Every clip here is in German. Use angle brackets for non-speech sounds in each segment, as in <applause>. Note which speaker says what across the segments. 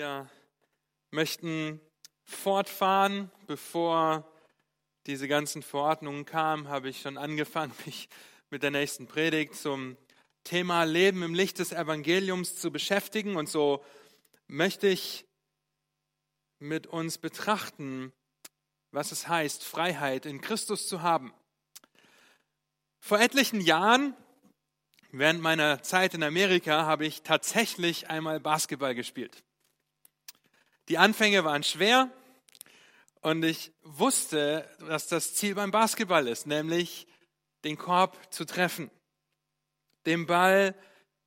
Speaker 1: Wir möchten fortfahren. Bevor diese ganzen Verordnungen kamen, habe ich schon angefangen, <laughs> mich mit der nächsten Predigt zum Thema Leben im Licht des Evangeliums zu beschäftigen. Und so möchte ich mit uns betrachten, was es heißt, Freiheit in Christus zu haben. Vor etlichen Jahren Während meiner Zeit in Amerika habe ich tatsächlich einmal Basketball gespielt. Die Anfänge waren schwer und ich wusste, dass das Ziel beim Basketball ist, nämlich den Korb zu treffen, den Ball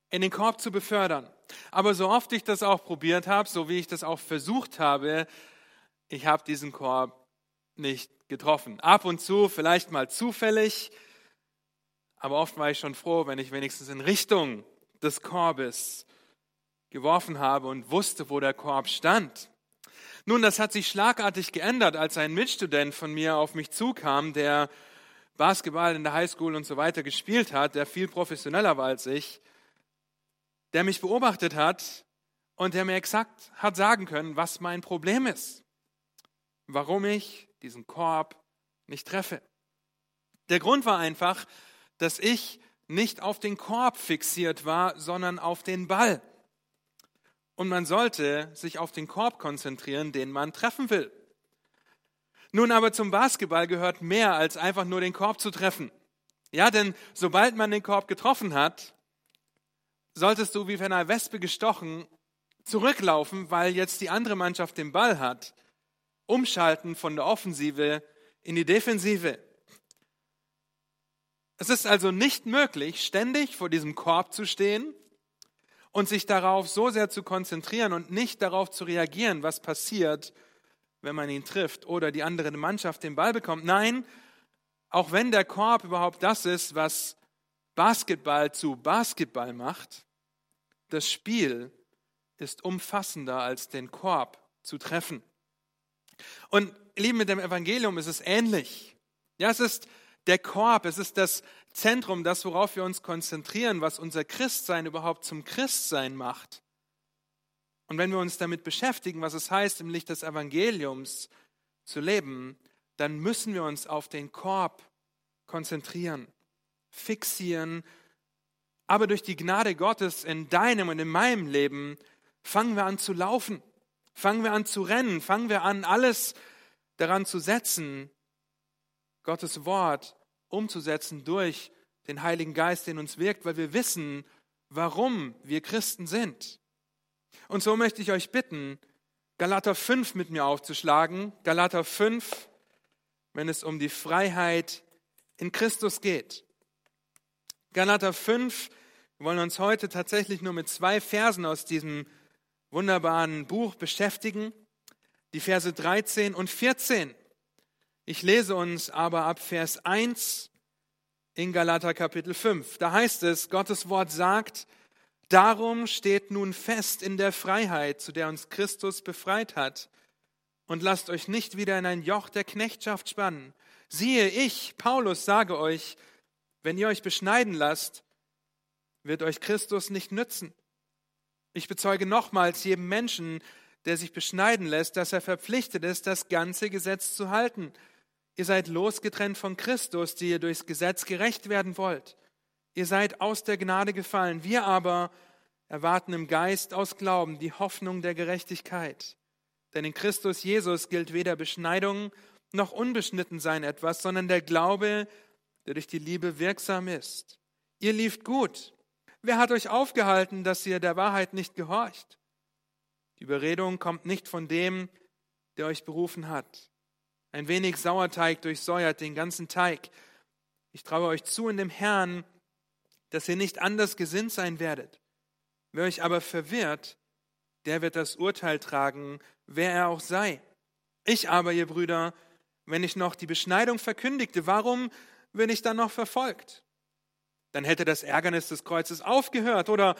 Speaker 1: in den Korb zu befördern. Aber so oft ich das auch probiert habe, so wie ich das auch versucht habe, ich habe diesen Korb nicht getroffen. Ab und zu, vielleicht mal zufällig, aber oft war ich schon froh, wenn ich wenigstens in Richtung des Korbes geworfen habe und wusste, wo der Korb stand. Nun, das hat sich schlagartig geändert, als ein Mitstudent von mir auf mich zukam, der Basketball in der Highschool und so weiter gespielt hat, der viel professioneller war als ich, der mich beobachtet hat und der mir exakt hat sagen können, was mein Problem ist, warum ich diesen Korb nicht treffe. Der Grund war einfach, dass ich nicht auf den Korb fixiert war, sondern auf den Ball. Und man sollte sich auf den Korb konzentrieren, den man treffen will. Nun aber zum Basketball gehört mehr als einfach nur den Korb zu treffen. Ja, denn sobald man den Korb getroffen hat, solltest du wie von einer Wespe gestochen zurücklaufen, weil jetzt die andere Mannschaft den Ball hat. Umschalten von der Offensive in die Defensive. Es ist also nicht möglich, ständig vor diesem Korb zu stehen und sich darauf so sehr zu konzentrieren und nicht darauf zu reagieren, was passiert, wenn man ihn trifft oder die andere Mannschaft den Ball bekommt. Nein, auch wenn der Korb überhaupt das ist, was Basketball zu Basketball macht, das Spiel ist umfassender als den Korb zu treffen. Und lieben mit dem Evangelium ist es ähnlich. Ja, es ist der Korb, es ist das Zentrum, das, worauf wir uns konzentrieren, was unser Christsein überhaupt zum Christsein macht. Und wenn wir uns damit beschäftigen, was es heißt, im Licht des Evangeliums zu leben, dann müssen wir uns auf den Korb konzentrieren, fixieren. Aber durch die Gnade Gottes in deinem und in meinem Leben fangen wir an zu laufen, fangen wir an zu rennen, fangen wir an, alles daran zu setzen, Gottes Wort umzusetzen durch den Heiligen Geist, der in uns wirkt, weil wir wissen, warum wir Christen sind. Und so möchte ich euch bitten, Galater 5 mit mir aufzuschlagen. Galater 5, wenn es um die Freiheit in Christus geht. Galater 5, wir wollen uns heute tatsächlich nur mit zwei Versen aus diesem wunderbaren Buch beschäftigen. Die Verse 13 und 14. Ich lese uns aber ab Vers 1 in Galater Kapitel 5. Da heißt es, Gottes Wort sagt, darum steht nun fest in der Freiheit, zu der uns Christus befreit hat, und lasst euch nicht wieder in ein Joch der Knechtschaft spannen. Siehe, ich, Paulus, sage euch, wenn ihr euch beschneiden lasst, wird euch Christus nicht nützen. Ich bezeuge nochmals jedem Menschen, der sich beschneiden lässt, dass er verpflichtet ist, das ganze Gesetz zu halten. Ihr seid losgetrennt von Christus, die ihr durchs Gesetz gerecht werden wollt. Ihr seid aus der Gnade gefallen. Wir aber erwarten im Geist aus Glauben die Hoffnung der Gerechtigkeit. Denn in Christus Jesus gilt weder Beschneidung noch Unbeschnittensein etwas, sondern der Glaube, der durch die Liebe wirksam ist. Ihr lieft gut. Wer hat euch aufgehalten, dass ihr der Wahrheit nicht gehorcht? Die Überredung kommt nicht von dem, der euch berufen hat. Ein wenig Sauerteig durchsäuert den ganzen Teig. Ich traue euch zu in dem Herrn, dass ihr nicht anders gesinnt sein werdet. Wer euch aber verwirrt, der wird das Urteil tragen, wer er auch sei. Ich aber, ihr Brüder, wenn ich noch die Beschneidung verkündigte, warum bin ich dann noch verfolgt? Dann hätte das Ärgernis des Kreuzes aufgehört oder,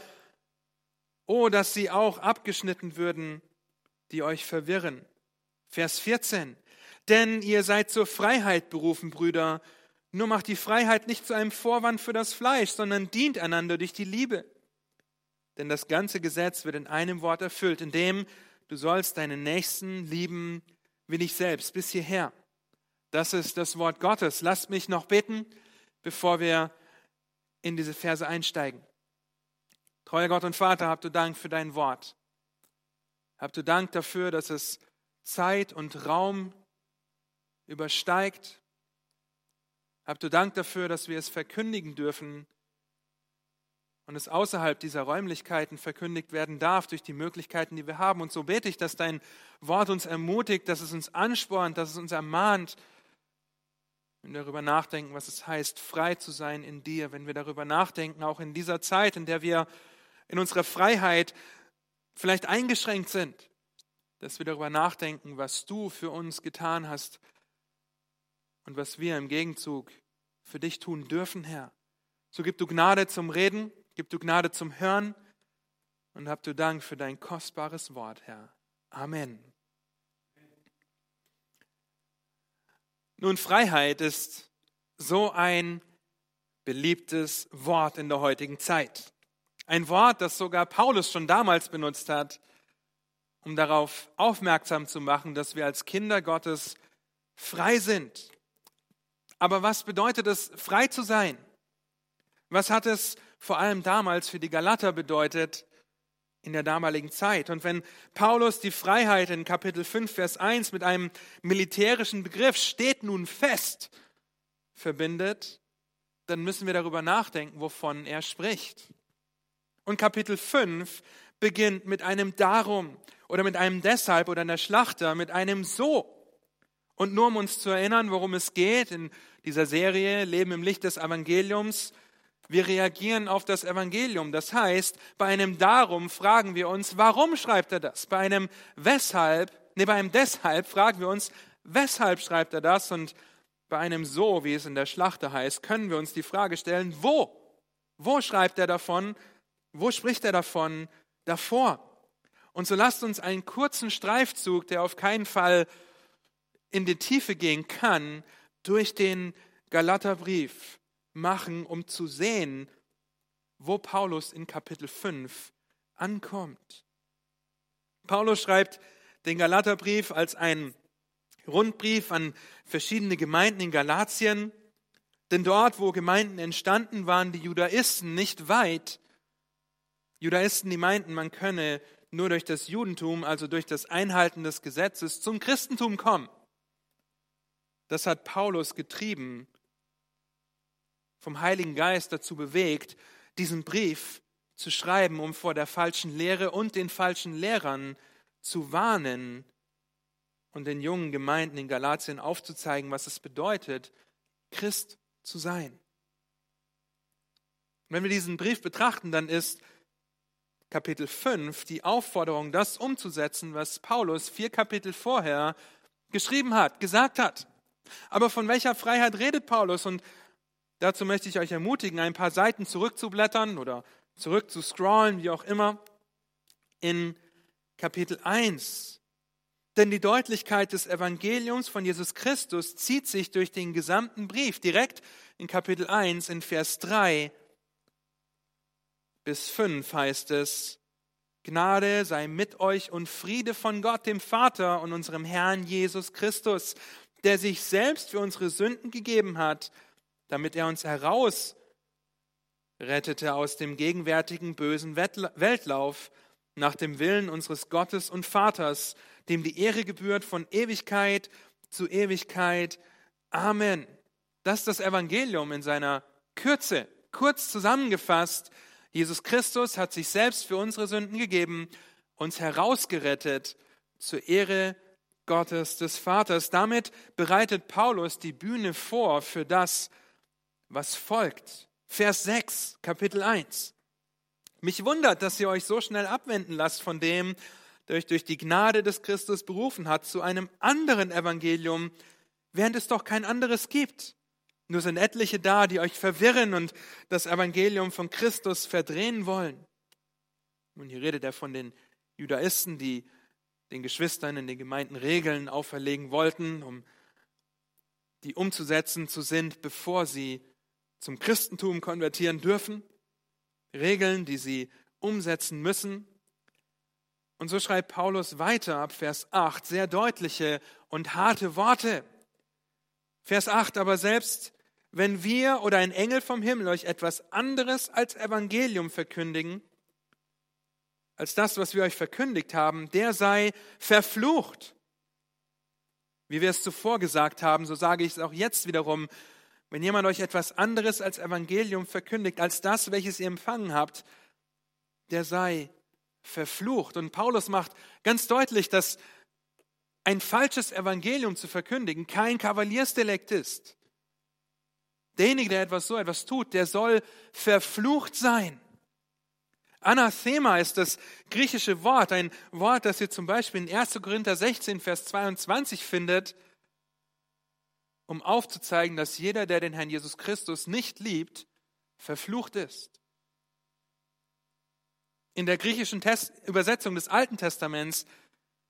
Speaker 1: oh, dass sie auch abgeschnitten würden, die euch verwirren. Vers 14. Denn ihr seid zur Freiheit berufen, Brüder. Nur macht die Freiheit nicht zu einem Vorwand für das Fleisch, sondern dient einander durch die Liebe. Denn das ganze Gesetz wird in einem Wort erfüllt, in dem du sollst deinen Nächsten lieben wie dich selbst bis hierher. Das ist das Wort Gottes. Lasst mich noch beten, bevor wir in diese Verse einsteigen. Treuer Gott und Vater, habt du Dank für dein Wort. Habt du Dank dafür, dass es Zeit und Raum übersteigt. Habt du Dank dafür, dass wir es verkündigen dürfen und es außerhalb dieser Räumlichkeiten verkündigt werden darf durch die Möglichkeiten, die wir haben. Und so bete ich, dass dein Wort uns ermutigt, dass es uns anspornt, dass es uns ermahnt, wenn wir darüber nachdenken, was es heißt, frei zu sein in dir, wenn wir darüber nachdenken, auch in dieser Zeit, in der wir in unserer Freiheit vielleicht eingeschränkt sind, dass wir darüber nachdenken, was du für uns getan hast und was wir im Gegenzug für dich tun dürfen, Herr. So gib du Gnade zum Reden, Gib du Gnade zum Hören und hab du Dank für dein kostbares Wort, Herr. Amen. Nun, Freiheit ist so ein beliebtes Wort in der heutigen Zeit. Ein Wort, das sogar Paulus schon damals benutzt hat, um darauf aufmerksam zu machen, dass wir als Kinder Gottes frei sind. Aber was bedeutet es, frei zu sein? Was hat es vor allem damals für die Galater bedeutet in der damaligen Zeit. Und wenn Paulus die Freiheit in Kapitel 5, Vers 1 mit einem militärischen Begriff steht nun fest verbindet, dann müssen wir darüber nachdenken, wovon er spricht. Und Kapitel 5 beginnt mit einem Darum oder mit einem Deshalb oder einer Schlachter, mit einem So. Und nur um uns zu erinnern, worum es geht in dieser Serie Leben im Licht des Evangeliums, wir reagieren auf das Evangelium. Das heißt, bei einem Darum fragen wir uns, warum schreibt er das? Bei einem Weshalb, nee, bei einem Deshalb fragen wir uns, weshalb schreibt er das? Und bei einem So, wie es in der Schlachte heißt, können wir uns die Frage stellen, wo? Wo schreibt er davon? Wo spricht er davon davor? Und so lasst uns einen kurzen Streifzug, der auf keinen Fall in die Tiefe gehen kann, durch den Galaterbrief machen, um zu sehen, wo Paulus in Kapitel 5 ankommt. Paulus schreibt den Galaterbrief als einen Rundbrief an verschiedene Gemeinden in Galatien, denn dort, wo Gemeinden entstanden, waren die Judaisten nicht weit. Judaisten, die meinten, man könne nur durch das Judentum, also durch das Einhalten des Gesetzes, zum Christentum kommen. Das hat Paulus getrieben vom Heiligen Geist dazu bewegt, diesen Brief zu schreiben, um vor der falschen Lehre und den falschen Lehrern zu warnen und den jungen Gemeinden in Galatien aufzuzeigen, was es bedeutet, Christ zu sein. Wenn wir diesen Brief betrachten, dann ist Kapitel 5 die Aufforderung, das umzusetzen, was Paulus vier Kapitel vorher geschrieben hat, gesagt hat. Aber von welcher Freiheit redet Paulus und Dazu möchte ich euch ermutigen, ein paar Seiten zurückzublättern oder zurückzuscrollen, wie auch immer, in Kapitel 1. Denn die Deutlichkeit des Evangeliums von Jesus Christus zieht sich durch den gesamten Brief. Direkt in Kapitel 1, in Vers 3 bis 5 heißt es, Gnade sei mit euch und Friede von Gott, dem Vater und unserem Herrn Jesus Christus, der sich selbst für unsere Sünden gegeben hat damit er uns heraus rettete aus dem gegenwärtigen bösen Weltlauf nach dem Willen unseres Gottes und Vaters, dem die Ehre gebührt von Ewigkeit zu Ewigkeit. Amen. Das ist das Evangelium in seiner Kürze. Kurz zusammengefasst, Jesus Christus hat sich selbst für unsere Sünden gegeben, uns herausgerettet zur Ehre Gottes des Vaters. Damit bereitet Paulus die Bühne vor für das, was folgt. Vers 6, Kapitel 1. Mich wundert, dass ihr euch so schnell abwenden lasst von dem, der euch durch die Gnade des Christus berufen hat, zu einem anderen Evangelium, während es doch kein anderes gibt. Nur sind etliche da, die euch verwirren und das Evangelium von Christus verdrehen wollen. Und hier redet er von den Judaisten, die den Geschwistern in den Gemeinden Regeln auferlegen wollten, um die umzusetzen zu sind, bevor sie zum Christentum konvertieren dürfen, Regeln, die sie umsetzen müssen. Und so schreibt Paulus weiter ab Vers 8 sehr deutliche und harte Worte. Vers 8, aber selbst wenn wir oder ein Engel vom Himmel euch etwas anderes als Evangelium verkündigen, als das, was wir euch verkündigt haben, der sei verflucht. Wie wir es zuvor gesagt haben, so sage ich es auch jetzt wiederum, wenn jemand euch etwas anderes als Evangelium verkündigt, als das, welches ihr empfangen habt, der sei verflucht. Und Paulus macht ganz deutlich, dass ein falsches Evangelium zu verkündigen kein Kavaliersdelikt ist. Derjenige, der etwas so etwas tut, der soll verflucht sein. Anathema ist das griechische Wort, ein Wort, das ihr zum Beispiel in 1. Korinther 16, Vers 22 findet, um aufzuzeigen, dass jeder, der den Herrn Jesus Christus nicht liebt, verflucht ist. In der griechischen Test Übersetzung des Alten Testaments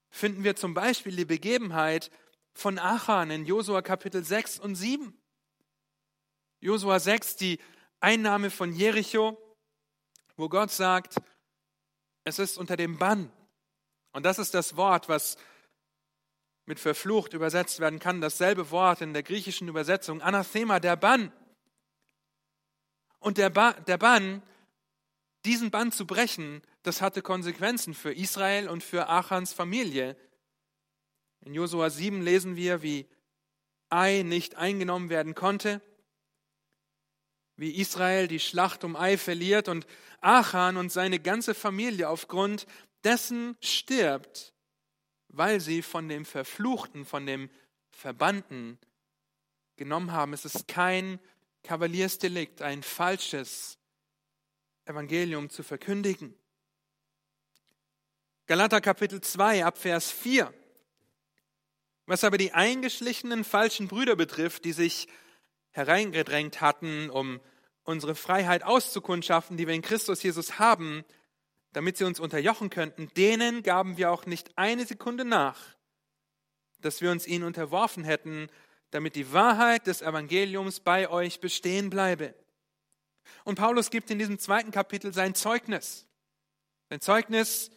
Speaker 1: finden wir zum Beispiel die Begebenheit von Achan in Josua Kapitel 6 und 7. Josua 6, die Einnahme von Jericho, wo Gott sagt, es ist unter dem Bann. Und das ist das Wort, was mit verflucht übersetzt werden kann. Dasselbe Wort in der griechischen Übersetzung, Anathema, der Bann. Und der, ba der Bann, diesen Bann zu brechen, das hatte Konsequenzen für Israel und für Achans Familie. In Josua 7 lesen wir, wie Ai nicht eingenommen werden konnte wie Israel die Schlacht um Ei verliert und Achan und seine ganze Familie aufgrund dessen stirbt, weil sie von dem Verfluchten, von dem Verbannten genommen haben. Es ist kein Kavaliersdelikt, ein falsches Evangelium zu verkündigen. Galater Kapitel 2 ab Vers 4. Was aber die eingeschlichenen falschen Brüder betrifft, die sich hereingedrängt hatten, um unsere Freiheit auszukundschaften, die wir in Christus Jesus haben, damit sie uns unterjochen könnten, denen gaben wir auch nicht eine Sekunde nach, dass wir uns ihnen unterworfen hätten, damit die Wahrheit des Evangeliums bei euch bestehen bleibe. Und Paulus gibt in diesem zweiten Kapitel sein Zeugnis. Sein Zeugnis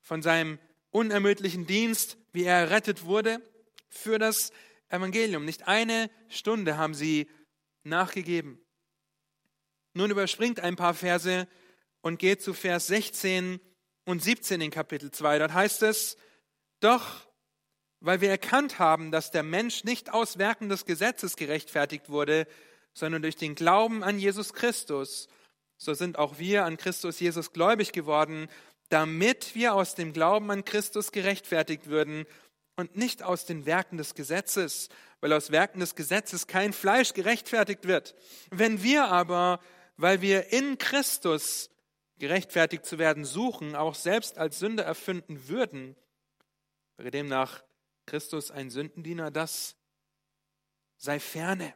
Speaker 1: von seinem unermüdlichen Dienst, wie er errettet wurde, für das Evangelium. Nicht eine Stunde haben sie nachgegeben. Nun überspringt ein paar Verse und geht zu Vers 16 und 17 in Kapitel 2. Dort heißt es, doch weil wir erkannt haben, dass der Mensch nicht aus Werken des Gesetzes gerechtfertigt wurde, sondern durch den Glauben an Jesus Christus, so sind auch wir an Christus Jesus gläubig geworden, damit wir aus dem Glauben an Christus gerechtfertigt würden und nicht aus den Werken des Gesetzes, weil aus Werken des Gesetzes kein Fleisch gerechtfertigt wird. Wenn wir aber, weil wir in Christus gerechtfertigt zu werden suchen, auch selbst als Sünder erfinden würden, wäre demnach Christus ein Sündendiener, das sei ferne.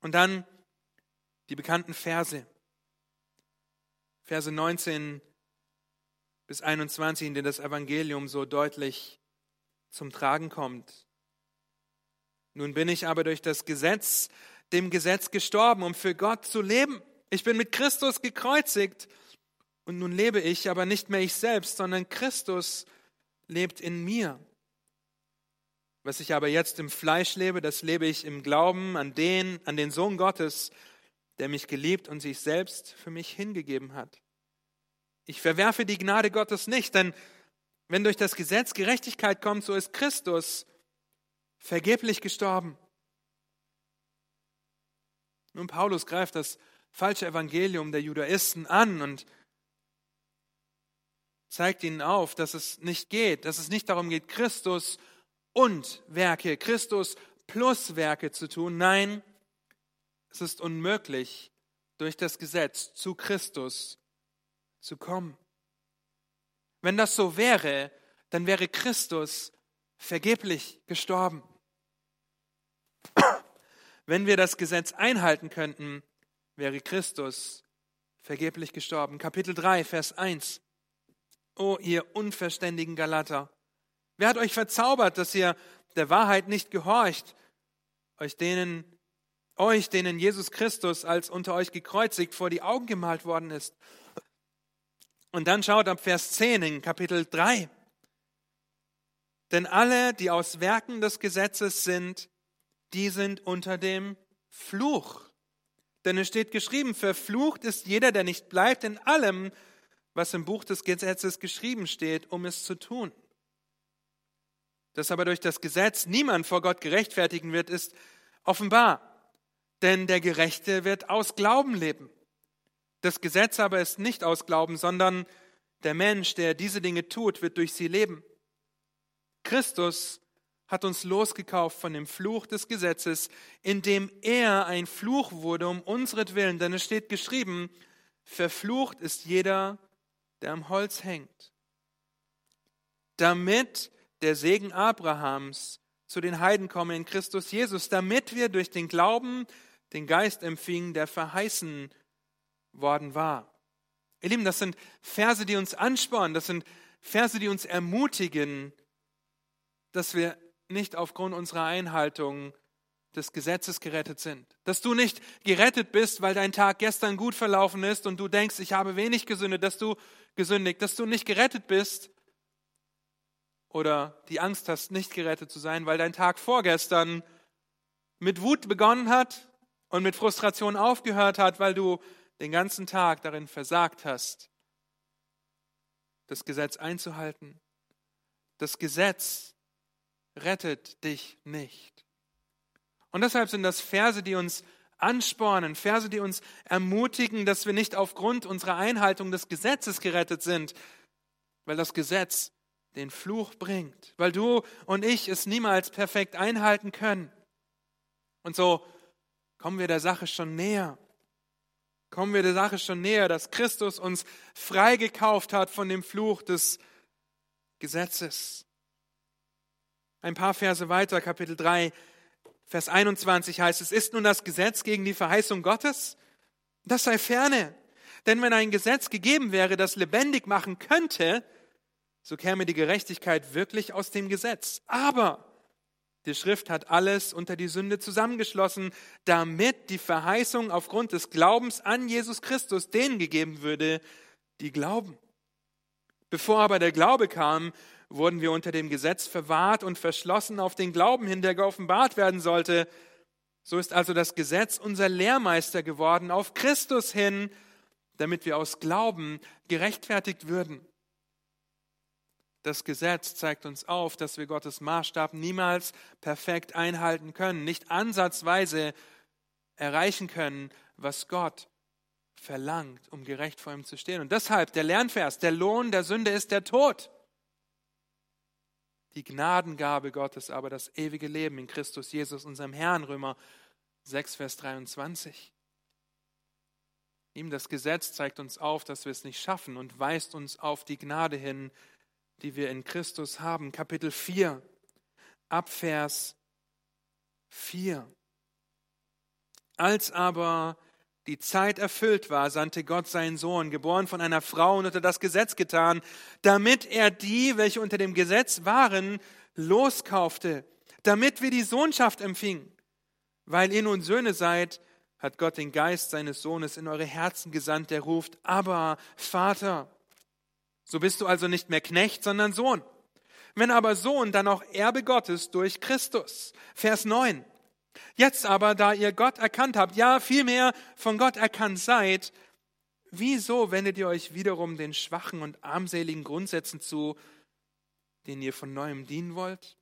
Speaker 1: Und dann die bekannten Verse. Verse 19 bis 21, in denen das Evangelium so deutlich zum Tragen kommt. Nun bin ich aber durch das Gesetz, dem Gesetz gestorben, um für Gott zu leben. Ich bin mit Christus gekreuzigt und nun lebe ich, aber nicht mehr ich selbst, sondern Christus lebt in mir. Was ich aber jetzt im Fleisch lebe, das lebe ich im Glauben an den, an den Sohn Gottes, der mich geliebt und sich selbst für mich hingegeben hat. Ich verwerfe die Gnade Gottes nicht, denn wenn durch das Gesetz Gerechtigkeit kommt, so ist Christus vergeblich gestorben. Nun, Paulus greift das falsche Evangelium der Judaisten an und zeigt ihnen auf, dass es nicht geht, dass es nicht darum geht, Christus und Werke, Christus plus Werke zu tun. Nein, es ist unmöglich, durch das Gesetz zu Christus zu kommen. Wenn das so wäre, dann wäre Christus vergeblich gestorben. <clears throat> Wenn wir das Gesetz einhalten könnten, wäre Christus vergeblich gestorben. Kapitel 3, Vers 1. O ihr unverständigen Galater, wer hat euch verzaubert, dass ihr der Wahrheit nicht gehorcht, euch denen, euch, denen Jesus Christus als unter euch gekreuzigt vor die Augen gemalt worden ist? Und dann schaut ab Vers 10 in Kapitel 3. Denn alle, die aus Werken des Gesetzes sind, die sind unter dem Fluch. Denn es steht geschrieben, verflucht ist jeder, der nicht bleibt in allem, was im Buch des Gesetzes geschrieben steht, um es zu tun. Dass aber durch das Gesetz niemand vor Gott gerechtfertigen wird, ist offenbar. Denn der Gerechte wird aus Glauben leben. Das Gesetz aber ist nicht aus Glauben, sondern der Mensch, der diese Dinge tut, wird durch sie leben. Christus hat uns losgekauft von dem Fluch des Gesetzes, indem er ein Fluch wurde um unsretwillen. Denn es steht geschrieben, verflucht ist jeder, der am Holz hängt. Damit der Segen Abrahams zu den Heiden komme in Christus Jesus, damit wir durch den Glauben den Geist empfingen, der verheißen worden war. Ihr Lieben, das sind Verse, die uns anspornen, das sind Verse, die uns ermutigen, dass wir nicht aufgrund unserer Einhaltung des Gesetzes gerettet sind. Dass du nicht gerettet bist, weil dein Tag gestern gut verlaufen ist und du denkst, ich habe wenig gesündigt, dass du gesündigt, dass du nicht gerettet bist oder die Angst hast, nicht gerettet zu sein, weil dein Tag vorgestern mit Wut begonnen hat und mit Frustration aufgehört hat, weil du den ganzen Tag darin versagt hast, das Gesetz einzuhalten. Das Gesetz rettet dich nicht. Und deshalb sind das Verse, die uns anspornen, Verse, die uns ermutigen, dass wir nicht aufgrund unserer Einhaltung des Gesetzes gerettet sind, weil das Gesetz den Fluch bringt, weil du und ich es niemals perfekt einhalten können. Und so kommen wir der Sache schon näher. Kommen wir der Sache schon näher, dass Christus uns freigekauft hat von dem Fluch des Gesetzes. Ein paar Verse weiter, Kapitel 3, Vers 21 heißt es, ist nun das Gesetz gegen die Verheißung Gottes? Das sei ferne. Denn wenn ein Gesetz gegeben wäre, das lebendig machen könnte, so käme die Gerechtigkeit wirklich aus dem Gesetz. Aber die Schrift hat alles unter die Sünde zusammengeschlossen, damit die Verheißung aufgrund des Glaubens an Jesus Christus denen gegeben würde, die glauben. Bevor aber der Glaube kam, wurden wir unter dem Gesetz verwahrt und verschlossen auf den Glauben hin, der geoffenbart werden sollte. So ist also das Gesetz unser Lehrmeister geworden auf Christus hin, damit wir aus Glauben gerechtfertigt würden. Das Gesetz zeigt uns auf, dass wir Gottes Maßstab niemals perfekt einhalten können, nicht ansatzweise erreichen können, was Gott verlangt, um gerecht vor ihm zu stehen. Und deshalb der Lernvers, der Lohn der Sünde ist der Tod die Gnadengabe Gottes, aber das ewige Leben in Christus Jesus, unserem Herrn, Römer 6, Vers 23. Ihm das Gesetz zeigt uns auf, dass wir es nicht schaffen und weist uns auf die Gnade hin, die wir in Christus haben. Kapitel 4, Abvers 4. Als aber die Zeit erfüllt war, sandte Gott seinen Sohn, geboren von einer Frau und unter das Gesetz getan, damit er die, welche unter dem Gesetz waren, loskaufte, damit wir die Sohnschaft empfingen. Weil ihr nun Söhne seid, hat Gott den Geist seines Sohnes in eure Herzen gesandt, der ruft, aber Vater. So bist du also nicht mehr Knecht, sondern Sohn. Wenn aber Sohn, dann auch Erbe Gottes durch Christus. Vers 9. Jetzt aber, da ihr Gott erkannt habt, ja vielmehr von Gott erkannt seid, wieso wendet ihr euch wiederum den schwachen und armseligen Grundsätzen zu, denen ihr von neuem dienen wollt?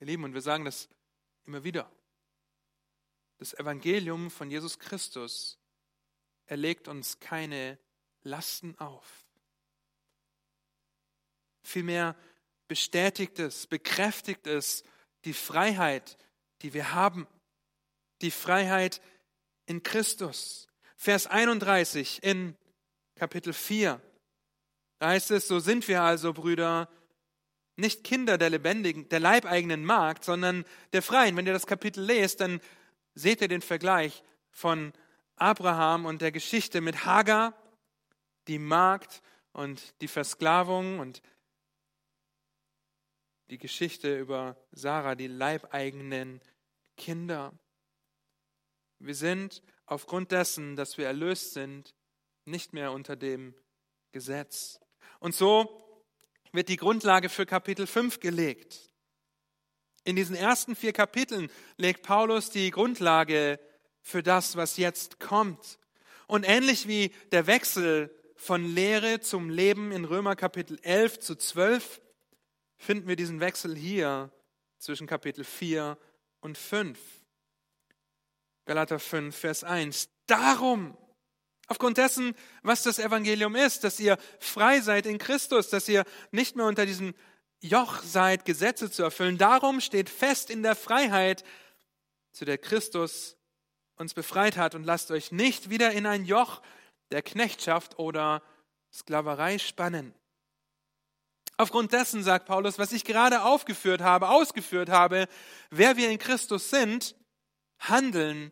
Speaker 1: Ihr Lieben, und wir sagen das immer wieder. Das Evangelium von Jesus Christus erlegt uns keine Lasten auf. Vielmehr bestätigt es, bekräftigt es die Freiheit, die wir haben, die Freiheit in Christus. Vers 31 in Kapitel 4. Da heißt es, so sind wir also, Brüder, nicht Kinder der lebendigen, der leibeigenen Magd, sondern der Freien. Wenn ihr das Kapitel lest, dann seht ihr den Vergleich von Abraham und der Geschichte mit Hagar, die Magd und die Versklavung und die Geschichte über Sarah, die leibeigenen Kinder. Wir sind aufgrund dessen, dass wir erlöst sind, nicht mehr unter dem Gesetz. Und so wird die Grundlage für Kapitel 5 gelegt. In diesen ersten vier Kapiteln legt Paulus die Grundlage für das, was jetzt kommt. Und ähnlich wie der Wechsel von Lehre zum Leben in Römer Kapitel 11 zu 12 finden wir diesen Wechsel hier zwischen Kapitel 4 und 5. Galater 5, Vers 1. Darum, aufgrund dessen, was das Evangelium ist, dass ihr frei seid in Christus, dass ihr nicht mehr unter diesem Joch seid, Gesetze zu erfüllen. Darum steht fest in der Freiheit, zu der Christus uns befreit hat und lasst euch nicht wieder in ein Joch der Knechtschaft oder Sklaverei spannen. Aufgrund dessen, sagt Paulus, was ich gerade aufgeführt habe, ausgeführt habe, wer wir in Christus sind, handeln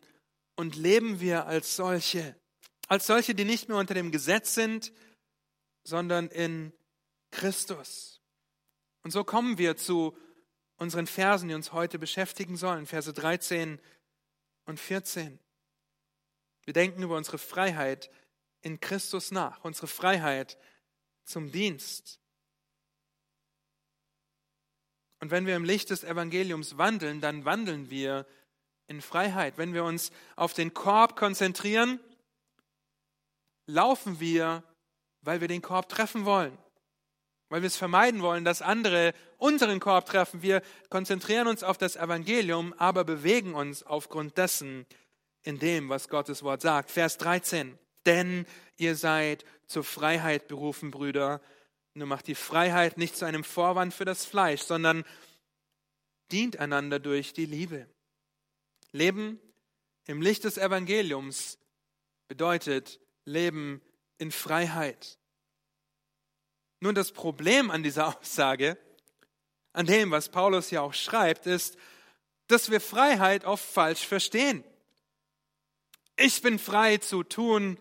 Speaker 1: und leben wir als solche. Als solche, die nicht mehr unter dem Gesetz sind, sondern in Christus. Und so kommen wir zu unseren Versen, die uns heute beschäftigen sollen, Verse 13 und 14. Wir denken über unsere Freiheit in Christus nach, unsere Freiheit zum Dienst. Und wenn wir im Licht des Evangeliums wandeln, dann wandeln wir in Freiheit. Wenn wir uns auf den Korb konzentrieren, laufen wir, weil wir den Korb treffen wollen, weil wir es vermeiden wollen, dass andere unseren Korb treffen. Wir konzentrieren uns auf das Evangelium, aber bewegen uns aufgrund dessen in dem, was Gottes Wort sagt. Vers 13. Denn ihr seid zur Freiheit berufen, Brüder. Nur macht die Freiheit nicht zu einem Vorwand für das Fleisch, sondern dient einander durch die Liebe. Leben im Licht des Evangeliums bedeutet Leben in Freiheit. Nun, das Problem an dieser <laughs> Aussage, an dem, was Paulus ja auch schreibt, ist, dass wir Freiheit oft falsch verstehen. Ich bin frei zu tun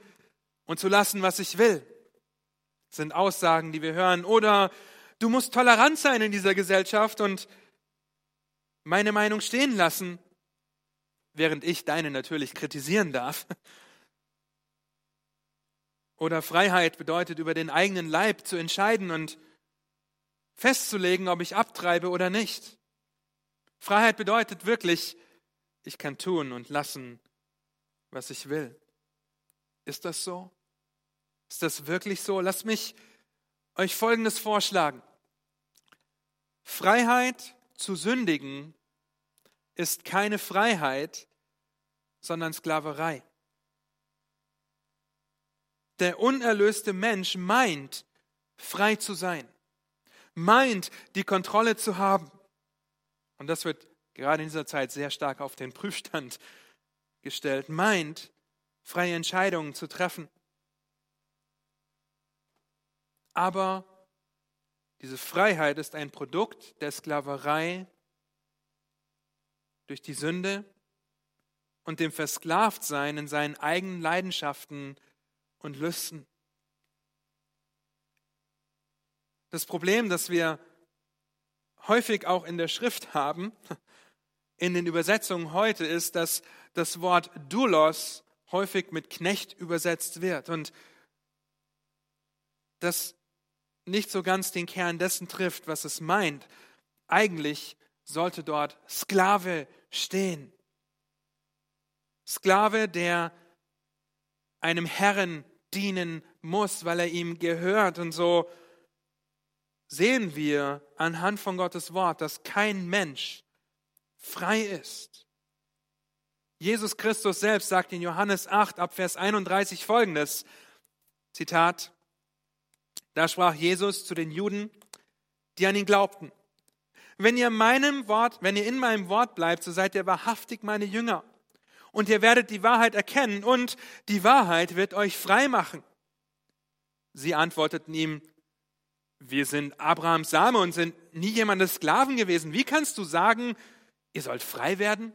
Speaker 1: und zu lassen, was ich will, sind Aussagen, die wir hören. Oder du musst tolerant sein in dieser Gesellschaft und meine Meinung stehen lassen, während ich deine natürlich kritisieren darf. Oder Freiheit bedeutet, über den eigenen Leib zu entscheiden und festzulegen, ob ich abtreibe oder nicht. Freiheit bedeutet wirklich, ich kann tun und lassen, was ich will. Ist das so? Ist das wirklich so? Lasst mich euch Folgendes vorschlagen. Freiheit zu sündigen ist keine Freiheit, sondern Sklaverei. Der unerlöste Mensch meint, frei zu sein, meint, die Kontrolle zu haben. Und das wird gerade in dieser Zeit sehr stark auf den Prüfstand gestellt, meint, freie Entscheidungen zu treffen. Aber diese Freiheit ist ein Produkt der Sklaverei durch die Sünde und dem Versklavtsein in seinen eigenen Leidenschaften und Lüsten. Das Problem, das wir häufig auch in der Schrift haben, in den Übersetzungen heute, ist, dass das Wort Doulos häufig mit Knecht übersetzt wird und das nicht so ganz den Kern dessen trifft, was es meint. Eigentlich sollte dort Sklave stehen. Sklave, der einem Herren dienen muss, weil er ihm gehört. Und so sehen wir anhand von Gottes Wort, dass kein Mensch frei ist. Jesus Christus selbst sagt in Johannes 8 ab Vers 31 folgendes, Zitat, da sprach Jesus zu den Juden, die an ihn glaubten, wenn ihr meinem Wort, wenn ihr in meinem Wort bleibt, so seid ihr wahrhaftig meine Jünger und ihr werdet die Wahrheit erkennen und die Wahrheit wird euch frei machen. Sie antworteten ihm, wir sind Abrahams Same und sind nie jemandes Sklaven gewesen. Wie kannst du sagen, ihr sollt frei werden?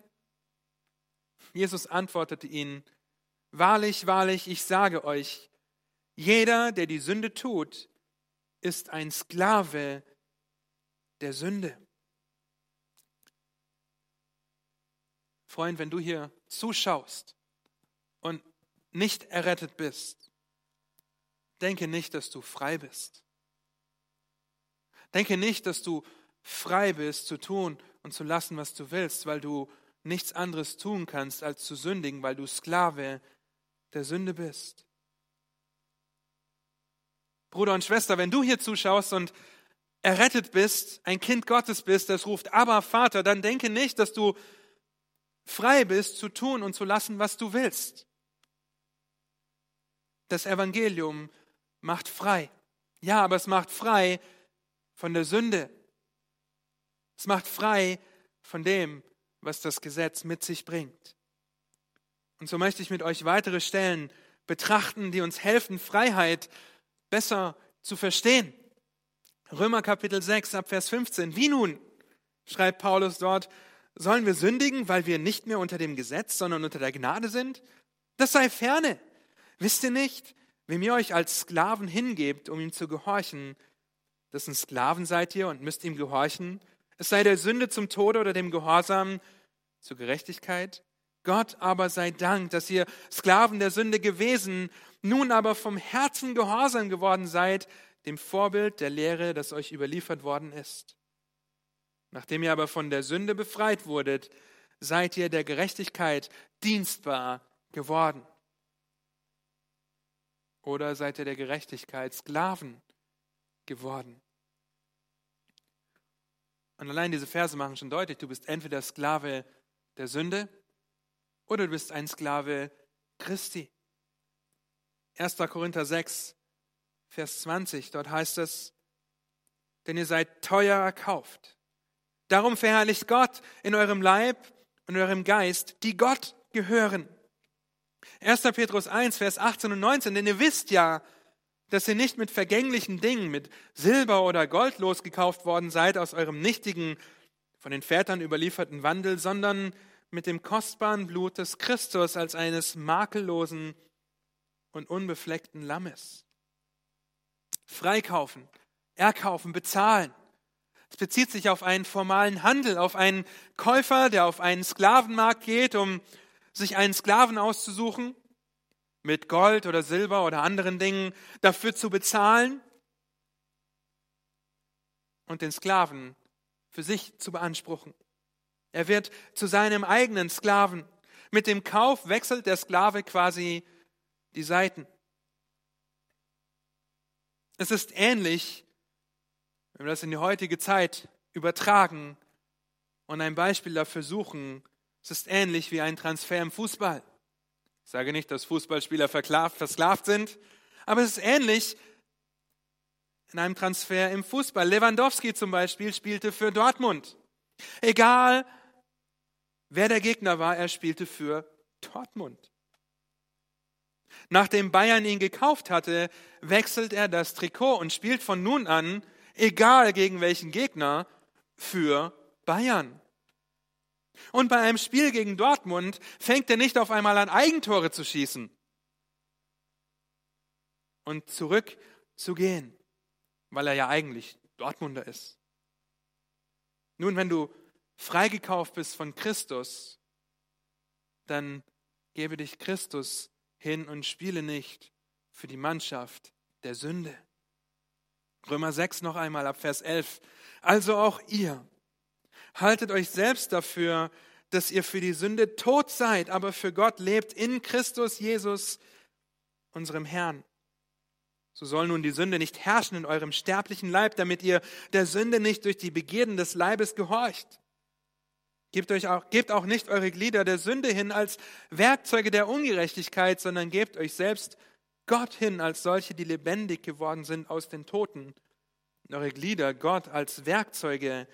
Speaker 1: Jesus antwortete ihnen, wahrlich, wahrlich, ich sage euch, jeder, der die Sünde tut, ist ein Sklave der Sünde. Freund, wenn du hier zuschaust und nicht errettet bist, denke nicht, dass du frei bist. Denke nicht, dass du frei bist zu tun und zu lassen, was du willst, weil du nichts anderes tun kannst, als zu sündigen, weil du Sklave der Sünde bist. Bruder und Schwester, wenn du hier zuschaust und errettet bist, ein Kind Gottes bist, das ruft, aber Vater, dann denke nicht, dass du frei bist zu tun und zu lassen, was du willst. Das Evangelium macht frei. Ja, aber es macht frei von der Sünde. Es macht frei von dem, was das Gesetz mit sich bringt. Und so möchte ich mit euch weitere Stellen betrachten, die uns helfen, Freiheit besser zu verstehen. Römer Kapitel 6 ab Vers 15. Wie nun, schreibt Paulus dort, sollen wir sündigen, weil wir nicht mehr unter dem Gesetz, sondern unter der Gnade sind? Das sei ferne. Wisst ihr nicht, wem ihr euch als Sklaven hingebt, um ihm zu gehorchen, dessen Sklaven seid ihr und müsst ihm gehorchen? Es sei der Sünde zum Tode oder dem Gehorsam zur Gerechtigkeit? Gott aber sei Dank, dass ihr Sklaven der Sünde gewesen, nun aber vom Herzen gehorsam geworden seid, dem Vorbild der Lehre, das euch überliefert worden ist. Nachdem ihr aber von der Sünde befreit wurdet, seid ihr der Gerechtigkeit dienstbar geworden. Oder seid ihr der Gerechtigkeit Sklaven geworden? Und allein diese Verse machen schon deutlich, du bist entweder Sklave der Sünde oder du bist ein Sklave Christi. 1. Korinther 6, Vers 20, dort heißt es, denn ihr seid teuer erkauft. Darum verherrlicht Gott in eurem Leib und eurem Geist, die Gott gehören. 1. Petrus 1, Vers 18 und 19, denn ihr wisst ja, dass ihr nicht mit vergänglichen Dingen, mit Silber oder Gold losgekauft worden seid aus eurem nichtigen, von den Vätern überlieferten Wandel, sondern mit dem kostbaren Blut des Christus als eines makellosen und unbefleckten Lammes freikaufen, erkaufen, bezahlen. Es bezieht sich auf einen formalen Handel, auf einen Käufer, der auf einen Sklavenmarkt geht, um sich einen Sklaven auszusuchen, mit Gold oder Silber oder anderen Dingen dafür zu bezahlen und den Sklaven für sich zu beanspruchen. Er wird zu seinem eigenen Sklaven. Mit dem Kauf wechselt der Sklave quasi die Seiten. Es ist ähnlich, wenn wir das in die heutige Zeit übertragen und ein Beispiel dafür suchen, es ist ähnlich wie ein Transfer im Fußball. Ich sage nicht, dass Fußballspieler versklavt sind, aber es ist ähnlich in einem Transfer im Fußball. Lewandowski zum Beispiel spielte für Dortmund. Egal, wer der Gegner war, er spielte für Dortmund. Nachdem Bayern ihn gekauft hatte, wechselt er das Trikot und spielt von nun an, egal gegen welchen Gegner, für Bayern. Und bei einem Spiel gegen Dortmund fängt er nicht auf einmal an, Eigentore zu schießen und zurückzugehen, weil er ja eigentlich Dortmunder ist. Nun, wenn du freigekauft bist von Christus, dann gebe dich Christus hin und spiele nicht für die Mannschaft der Sünde. Römer 6 noch einmal ab Vers 11. Also auch ihr haltet euch selbst dafür, dass ihr für die Sünde tot seid, aber für Gott lebt in Christus Jesus, unserem Herrn. So soll nun die Sünde nicht herrschen in eurem sterblichen Leib, damit ihr der Sünde nicht durch die Begierden des Leibes gehorcht. Gebt, euch auch, gebt auch nicht eure Glieder der Sünde hin als Werkzeuge der Ungerechtigkeit, sondern gebt euch selbst Gott hin als solche, die lebendig geworden sind aus den Toten. Und eure Glieder Gott als Werkzeuge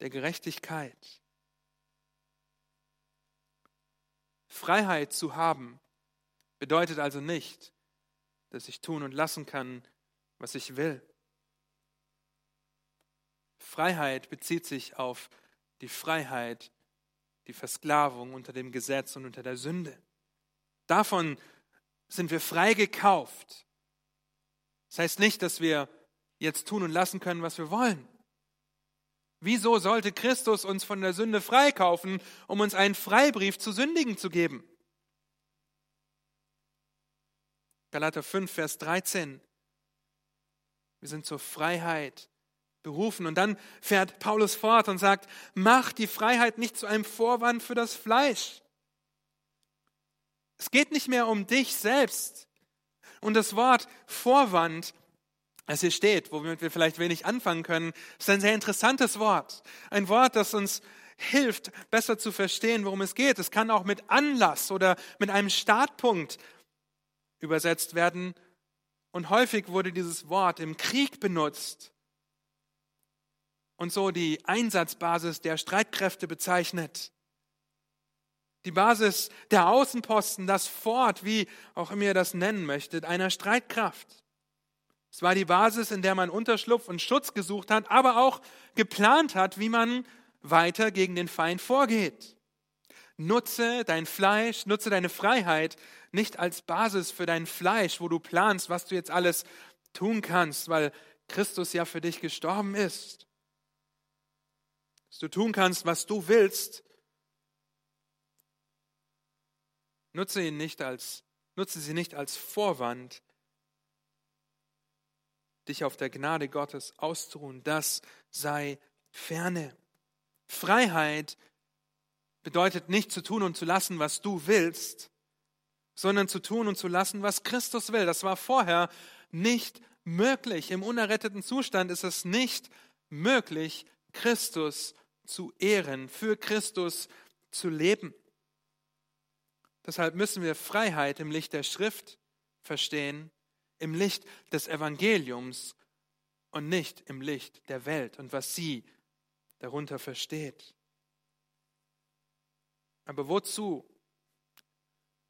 Speaker 1: der Gerechtigkeit. Freiheit zu haben bedeutet also nicht, dass ich tun und lassen kann, was ich will. Freiheit bezieht sich auf die Freiheit, die Versklavung unter dem Gesetz und unter der Sünde. Davon sind wir frei gekauft. Das heißt nicht, dass wir jetzt tun und lassen können, was wir wollen. Wieso sollte Christus uns von der Sünde freikaufen, um uns einen Freibrief zu sündigen zu geben? Galater 5, Vers 13. Wir sind zur Freiheit berufen. Und dann fährt Paulus fort und sagt, mach die Freiheit nicht zu einem Vorwand für das Fleisch. Es geht nicht mehr um dich selbst. Und das Wort Vorwand, das hier steht, womit wir vielleicht wenig anfangen können, ist ein sehr interessantes Wort. Ein Wort, das uns hilft, besser zu verstehen, worum es geht. Es kann auch mit Anlass oder mit einem Startpunkt übersetzt werden. Und häufig wurde dieses Wort im Krieg benutzt und so die Einsatzbasis der Streitkräfte bezeichnet. Die Basis der Außenposten, das Fort, wie auch immer ihr das nennen möchtet, einer Streitkraft. Es war die Basis, in der man Unterschlupf und Schutz gesucht hat, aber auch geplant hat, wie man weiter gegen den Feind vorgeht. Nutze dein Fleisch, nutze deine Freiheit nicht als Basis für dein Fleisch, wo du planst, was du jetzt alles tun kannst, weil Christus ja für dich gestorben ist dass du tun kannst, was du willst, nutze ihn nicht als, nutze sie nicht als Vorwand, dich auf der Gnade Gottes auszuruhen. Das sei ferne. Freiheit bedeutet nicht zu tun und zu lassen, was du willst, sondern zu tun und zu lassen, was Christus will. Das war vorher nicht möglich. Im unerretteten Zustand ist es nicht möglich, Christus zu ehren, für Christus zu leben. Deshalb müssen wir Freiheit im Licht der Schrift verstehen, im Licht des Evangeliums und nicht im Licht der Welt und was sie darunter versteht. Aber wozu?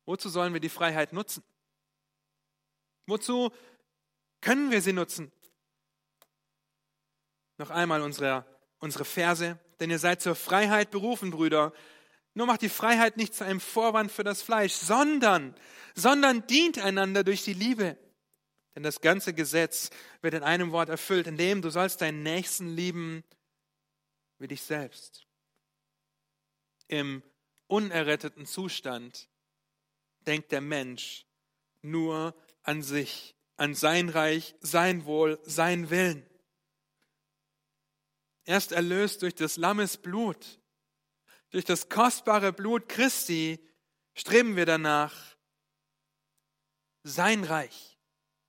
Speaker 1: Wozu sollen wir die Freiheit nutzen? Wozu können wir sie nutzen? Noch einmal unsere, unsere Verse denn ihr seid zur Freiheit berufen, Brüder. Nur macht die Freiheit nicht zu einem Vorwand für das Fleisch, sondern, sondern dient einander durch die Liebe. Denn das ganze Gesetz wird in einem Wort erfüllt, in dem du sollst deinen Nächsten lieben wie dich selbst. Im unerretteten Zustand denkt der Mensch nur an sich, an sein Reich, sein Wohl, sein Willen. Erst erlöst durch des Lammes Blut, durch das kostbare Blut Christi, streben wir danach, sein Reich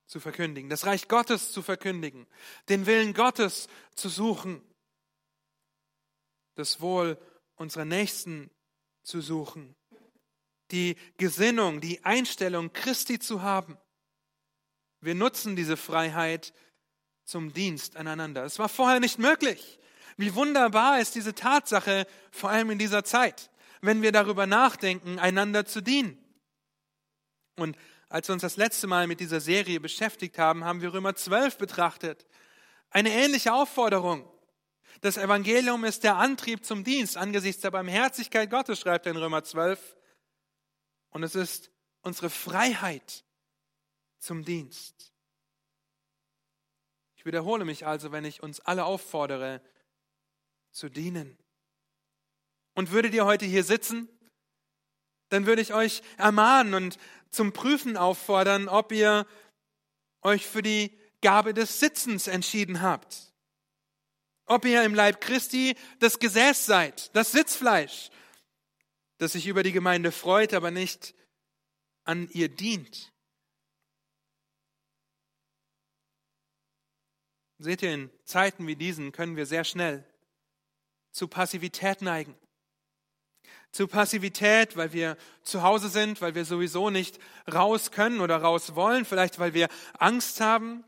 Speaker 1: zu verkündigen, das Reich Gottes zu verkündigen, den Willen Gottes zu suchen, das Wohl unserer Nächsten zu suchen, die Gesinnung, die Einstellung Christi zu haben. Wir nutzen diese Freiheit zum Dienst aneinander. Es war vorher nicht möglich. Wie wunderbar ist diese Tatsache, vor allem in dieser Zeit, wenn wir darüber nachdenken, einander zu dienen. Und als wir uns das letzte Mal mit dieser Serie beschäftigt haben, haben wir Römer 12 betrachtet. Eine ähnliche Aufforderung. Das Evangelium ist der Antrieb zum Dienst angesichts der Barmherzigkeit Gottes, schreibt er in Römer 12. Und es ist unsere Freiheit zum Dienst. Ich wiederhole mich also, wenn ich uns alle auffordere, zu dienen. Und würdet ihr heute hier sitzen, dann würde ich euch ermahnen und zum Prüfen auffordern, ob ihr euch für die Gabe des Sitzens entschieden habt. Ob ihr im Leib Christi das Gesäß seid, das Sitzfleisch, das sich über die Gemeinde freut, aber nicht an ihr dient. Seht ihr, in Zeiten wie diesen können wir sehr schnell zu Passivität neigen. Zu Passivität, weil wir zu Hause sind, weil wir sowieso nicht raus können oder raus wollen, vielleicht weil wir Angst haben.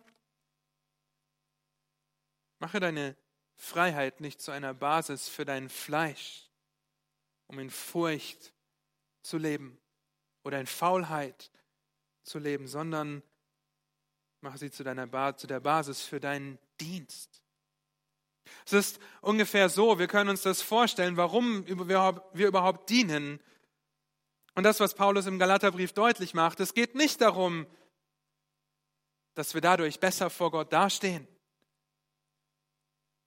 Speaker 1: Mache deine Freiheit nicht zu einer Basis für dein Fleisch, um in Furcht zu leben oder in Faulheit zu leben, sondern mache sie zu, deiner ba zu der Basis für deinen Dienst. Es ist ungefähr so, wir können uns das vorstellen, warum wir überhaupt dienen. Und das, was Paulus im Galaterbrief deutlich macht, es geht nicht darum, dass wir dadurch besser vor Gott dastehen.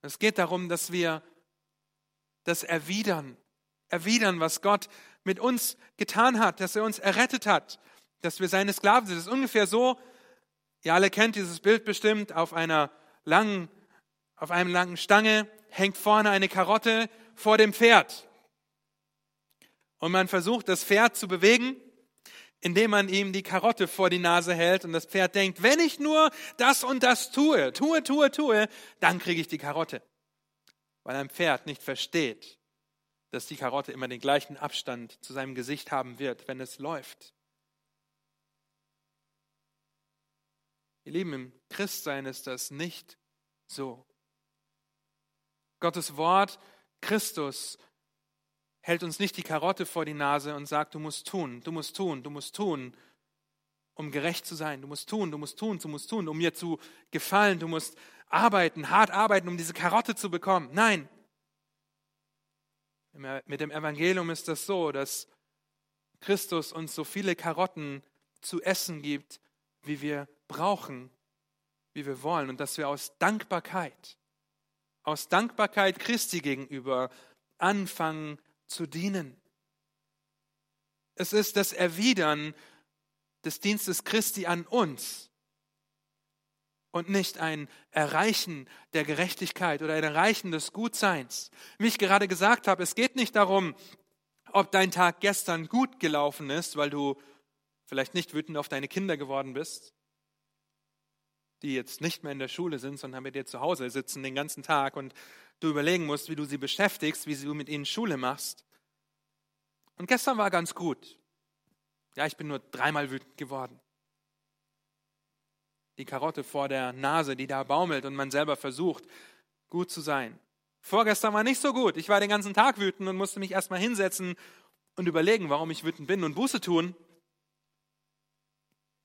Speaker 1: Es geht darum, dass wir das erwidern, erwidern, was Gott mit uns getan hat, dass er uns errettet hat, dass wir seine Sklaven sind. Das ist ungefähr so, ihr alle kennt dieses Bild bestimmt, auf einer langen, auf einem langen Stange hängt vorne eine Karotte vor dem Pferd. Und man versucht, das Pferd zu bewegen, indem man ihm die Karotte vor die Nase hält und das Pferd denkt, wenn ich nur das und das tue, tue, tue, tue, dann kriege ich die Karotte. Weil ein Pferd nicht versteht, dass die Karotte immer den gleichen Abstand zu seinem Gesicht haben wird, wenn es läuft. Ihr Lieben, im Christsein ist das nicht so. Gottes Wort, Christus, hält uns nicht die Karotte vor die Nase und sagt, du musst tun, du musst tun, du musst tun, um gerecht zu sein. Du musst tun, du musst tun, du musst tun, um mir zu gefallen. Du musst arbeiten, hart arbeiten, um diese Karotte zu bekommen. Nein. Mit dem Evangelium ist das so, dass Christus uns so viele Karotten zu essen gibt, wie wir brauchen, wie wir wollen und dass wir aus Dankbarkeit, aus Dankbarkeit Christi gegenüber anfangen zu dienen. Es ist das Erwidern des Dienstes Christi an uns und nicht ein Erreichen der Gerechtigkeit oder ein Erreichen des Gutseins. Wie ich gerade gesagt habe, es geht nicht darum, ob dein Tag gestern gut gelaufen ist, weil du vielleicht nicht wütend auf deine Kinder geworden bist, die jetzt nicht mehr in der Schule sind, sondern mit dir zu Hause sitzen den ganzen Tag und du überlegen musst, wie du sie beschäftigst, wie du mit ihnen Schule machst. Und gestern war ganz gut. Ja, ich bin nur dreimal wütend geworden. Die Karotte vor der Nase, die da baumelt und man selber versucht, gut zu sein. Vorgestern war nicht so gut. Ich war den ganzen Tag wütend und musste mich erstmal hinsetzen und überlegen, warum ich wütend bin und Buße tun.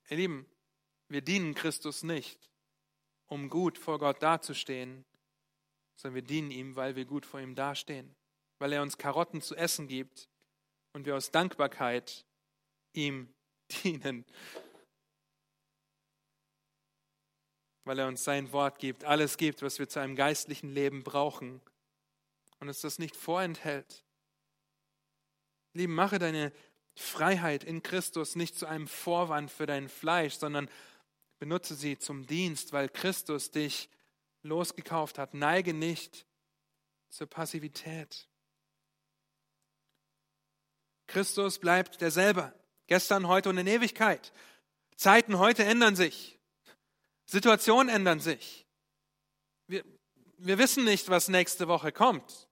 Speaker 1: Ihr Lieben, wir dienen Christus nicht, um gut vor Gott dazustehen, sondern wir dienen ihm, weil wir gut vor ihm dastehen, weil er uns Karotten zu essen gibt und wir aus Dankbarkeit ihm <laughs> dienen, weil er uns sein Wort gibt, alles gibt, was wir zu einem geistlichen Leben brauchen und es das nicht vorenthält. Lieben, mache deine Freiheit in Christus nicht zu einem Vorwand für dein Fleisch, sondern Benutze sie zum Dienst, weil Christus dich losgekauft hat. Neige nicht zur Passivität. Christus bleibt derselbe. Gestern, heute und in Ewigkeit. Zeiten heute ändern sich. Situationen ändern sich. Wir, wir wissen nicht, was nächste Woche kommt.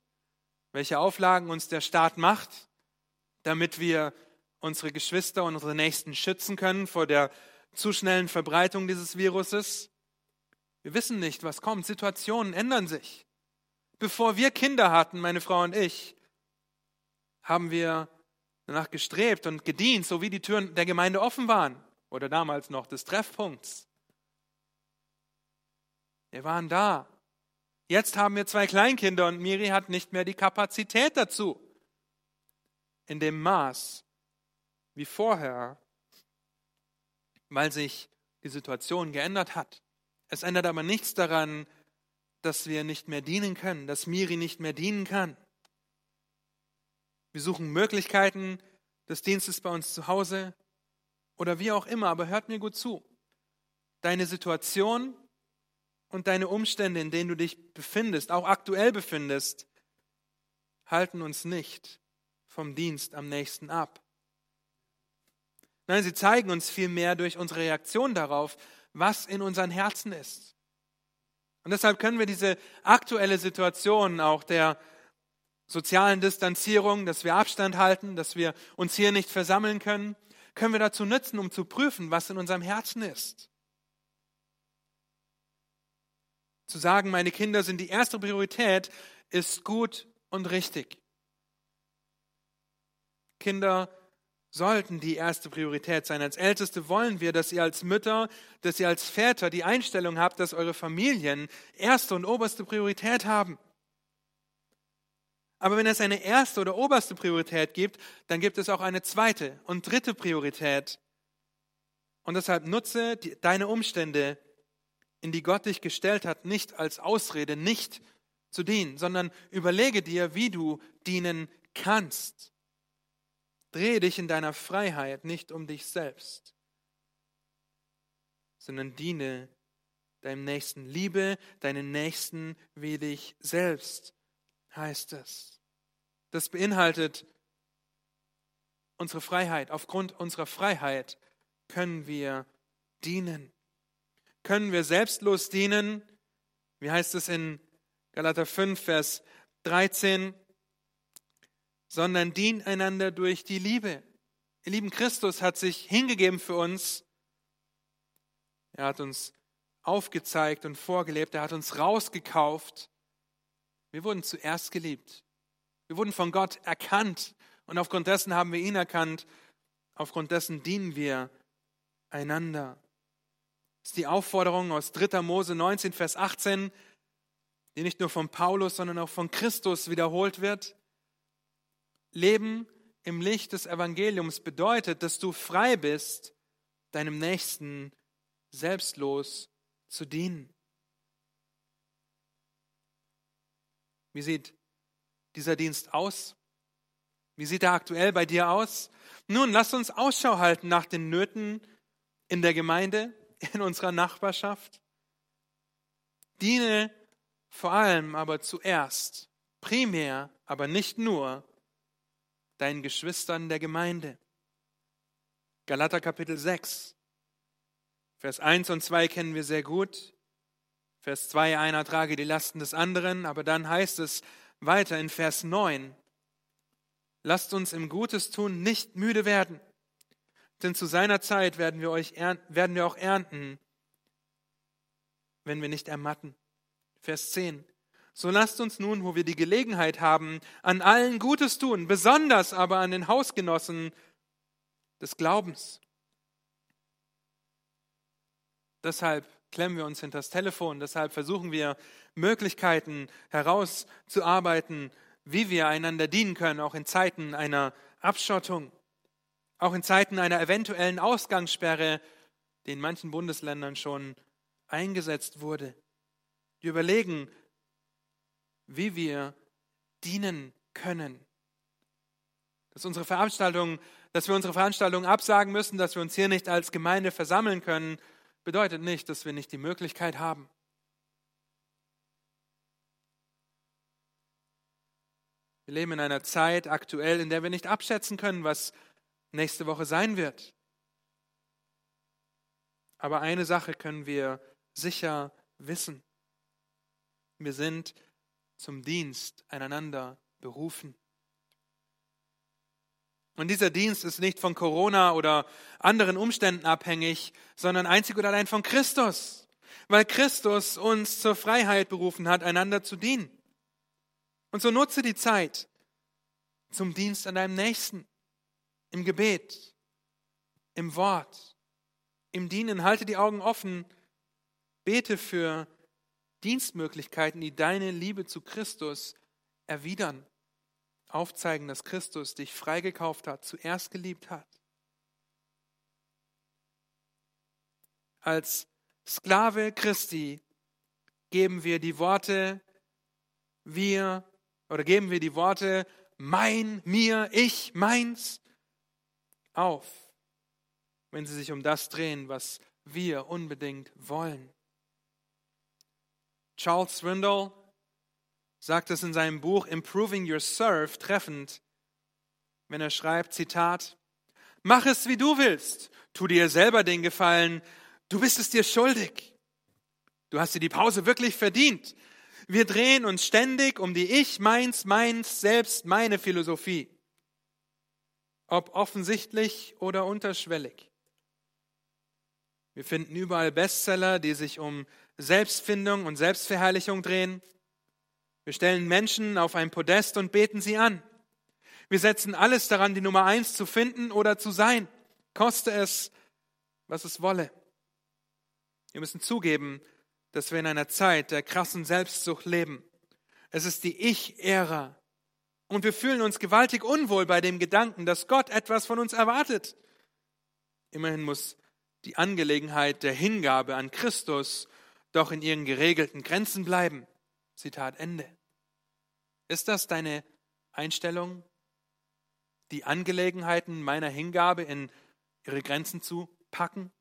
Speaker 1: Welche Auflagen uns der Staat macht, damit wir unsere Geschwister und unsere Nächsten schützen können vor der zu schnellen Verbreitung dieses Viruses. Wir wissen nicht, was kommt. Situationen ändern sich. Bevor wir Kinder hatten, meine Frau und ich, haben wir danach gestrebt und gedient, so wie die Türen der Gemeinde offen waren oder damals noch des Treffpunkts. Wir waren da. Jetzt haben wir zwei Kleinkinder und Miri hat nicht mehr die Kapazität dazu. In dem Maß wie vorher weil sich die Situation geändert hat. Es ändert aber nichts daran, dass wir nicht mehr dienen können, dass Miri nicht mehr dienen kann. Wir suchen Möglichkeiten des Dienstes bei uns zu Hause oder wie auch immer, aber hört mir gut zu. Deine Situation und deine Umstände, in denen du dich befindest, auch aktuell befindest, halten uns nicht vom Dienst am nächsten ab. Nein, sie zeigen uns vielmehr durch unsere Reaktion darauf, was in unseren Herzen ist. Und deshalb können wir diese aktuelle Situation auch der sozialen Distanzierung, dass wir Abstand halten, dass wir uns hier nicht versammeln können, können wir dazu nutzen, um zu prüfen, was in unserem Herzen ist. Zu sagen, meine Kinder sind die erste Priorität, ist gut und richtig. Kinder sollten die erste Priorität sein. Als Älteste wollen wir, dass ihr als Mütter, dass ihr als Väter die Einstellung habt, dass eure Familien erste und oberste Priorität haben. Aber wenn es eine erste oder oberste Priorität gibt, dann gibt es auch eine zweite und dritte Priorität. Und deshalb nutze die, deine Umstände, in die Gott dich gestellt hat, nicht als Ausrede, nicht zu dienen, sondern überlege dir, wie du dienen kannst. Drehe dich in deiner Freiheit nicht um dich selbst, sondern diene deinem Nächsten. Liebe deinen Nächsten wie dich selbst, heißt es. Das beinhaltet unsere Freiheit. Aufgrund unserer Freiheit können wir dienen. Können wir selbstlos dienen? Wie heißt es in Galater 5, Vers 13? Sondern dient einander durch die Liebe. Ihr lieben Christus hat sich hingegeben für uns. Er hat uns aufgezeigt und vorgelebt. Er hat uns rausgekauft. Wir wurden zuerst geliebt. Wir wurden von Gott erkannt. Und aufgrund dessen haben wir ihn erkannt. Aufgrund dessen dienen wir einander. Das ist die Aufforderung aus 3. Mose 19, Vers 18, die nicht nur von Paulus, sondern auch von Christus wiederholt wird. Leben im Licht des Evangeliums bedeutet, dass du frei bist, deinem Nächsten selbstlos zu dienen. Wie sieht dieser Dienst aus? Wie sieht er aktuell bei dir aus? Nun, lass uns Ausschau halten nach den Nöten in der Gemeinde, <laughs> in unserer Nachbarschaft. Diene vor allem aber zuerst, primär, aber nicht nur, deinen Geschwistern der Gemeinde. Galater Kapitel 6, Vers 1 und 2 kennen wir sehr gut. Vers 2, einer trage die Lasten des anderen, aber dann heißt es weiter in Vers 9, lasst uns im Gutes tun nicht müde werden, denn zu seiner Zeit werden wir, euch werden wir auch ernten, wenn wir nicht ermatten. Vers 10. So lasst uns nun, wo wir die Gelegenheit haben, an allen Gutes tun, besonders aber an den Hausgenossen des Glaubens. Deshalb klemmen wir uns hinter das Telefon, deshalb versuchen wir Möglichkeiten herauszuarbeiten, wie wir einander dienen können, auch in Zeiten einer Abschottung, auch in Zeiten einer eventuellen Ausgangssperre, die in manchen Bundesländern schon eingesetzt wurde. Wir überlegen, wie wir dienen können. Dass unsere Veranstaltung, dass wir unsere Veranstaltung absagen müssen, dass wir uns hier nicht als Gemeinde versammeln können, bedeutet nicht, dass wir nicht die Möglichkeit haben. Wir leben in einer Zeit aktuell, in der wir nicht abschätzen können, was nächste Woche sein wird. Aber eine Sache können wir sicher wissen. Wir sind zum Dienst einander berufen. Und dieser Dienst ist nicht von Corona oder anderen Umständen abhängig, sondern einzig und allein von Christus, weil Christus uns zur Freiheit berufen hat, einander zu dienen. Und so nutze die Zeit zum Dienst an deinem Nächsten, im Gebet, im Wort, im Dienen. Halte die Augen offen, bete für Dienstmöglichkeiten, die deine Liebe zu Christus erwidern aufzeigen, dass Christus dich freigekauft hat, zuerst geliebt hat. Als Sklave Christi geben wir die Worte wir oder geben wir die Worte mein, mir, ich, meins auf, wenn sie sich um das drehen, was wir unbedingt wollen. Charles Swindoll sagt es in seinem Buch Improving Your Serve treffend, wenn er schreibt, Zitat, Mach es, wie du willst, tu dir selber den Gefallen, du bist es dir schuldig. Du hast dir die Pause wirklich verdient. Wir drehen uns ständig um die Ich, meins, meins, selbst, meine Philosophie. Ob offensichtlich oder unterschwellig. Wir finden überall Bestseller, die sich um Selbstfindung und Selbstverherrlichung drehen. Wir stellen Menschen auf ein Podest und beten sie an. Wir setzen alles daran, die Nummer eins zu finden oder zu sein, koste es, was es wolle. Wir müssen zugeben, dass wir in einer Zeit der krassen Selbstsucht leben. Es ist die Ich-Ära. Und wir fühlen uns gewaltig unwohl bei dem Gedanken, dass Gott etwas von uns erwartet. Immerhin muss die Angelegenheit der Hingabe an Christus doch in ihren geregelten Grenzen bleiben. Zitat Ende. Ist das deine Einstellung? die Angelegenheiten meiner Hingabe in ihre Grenzen zu packen,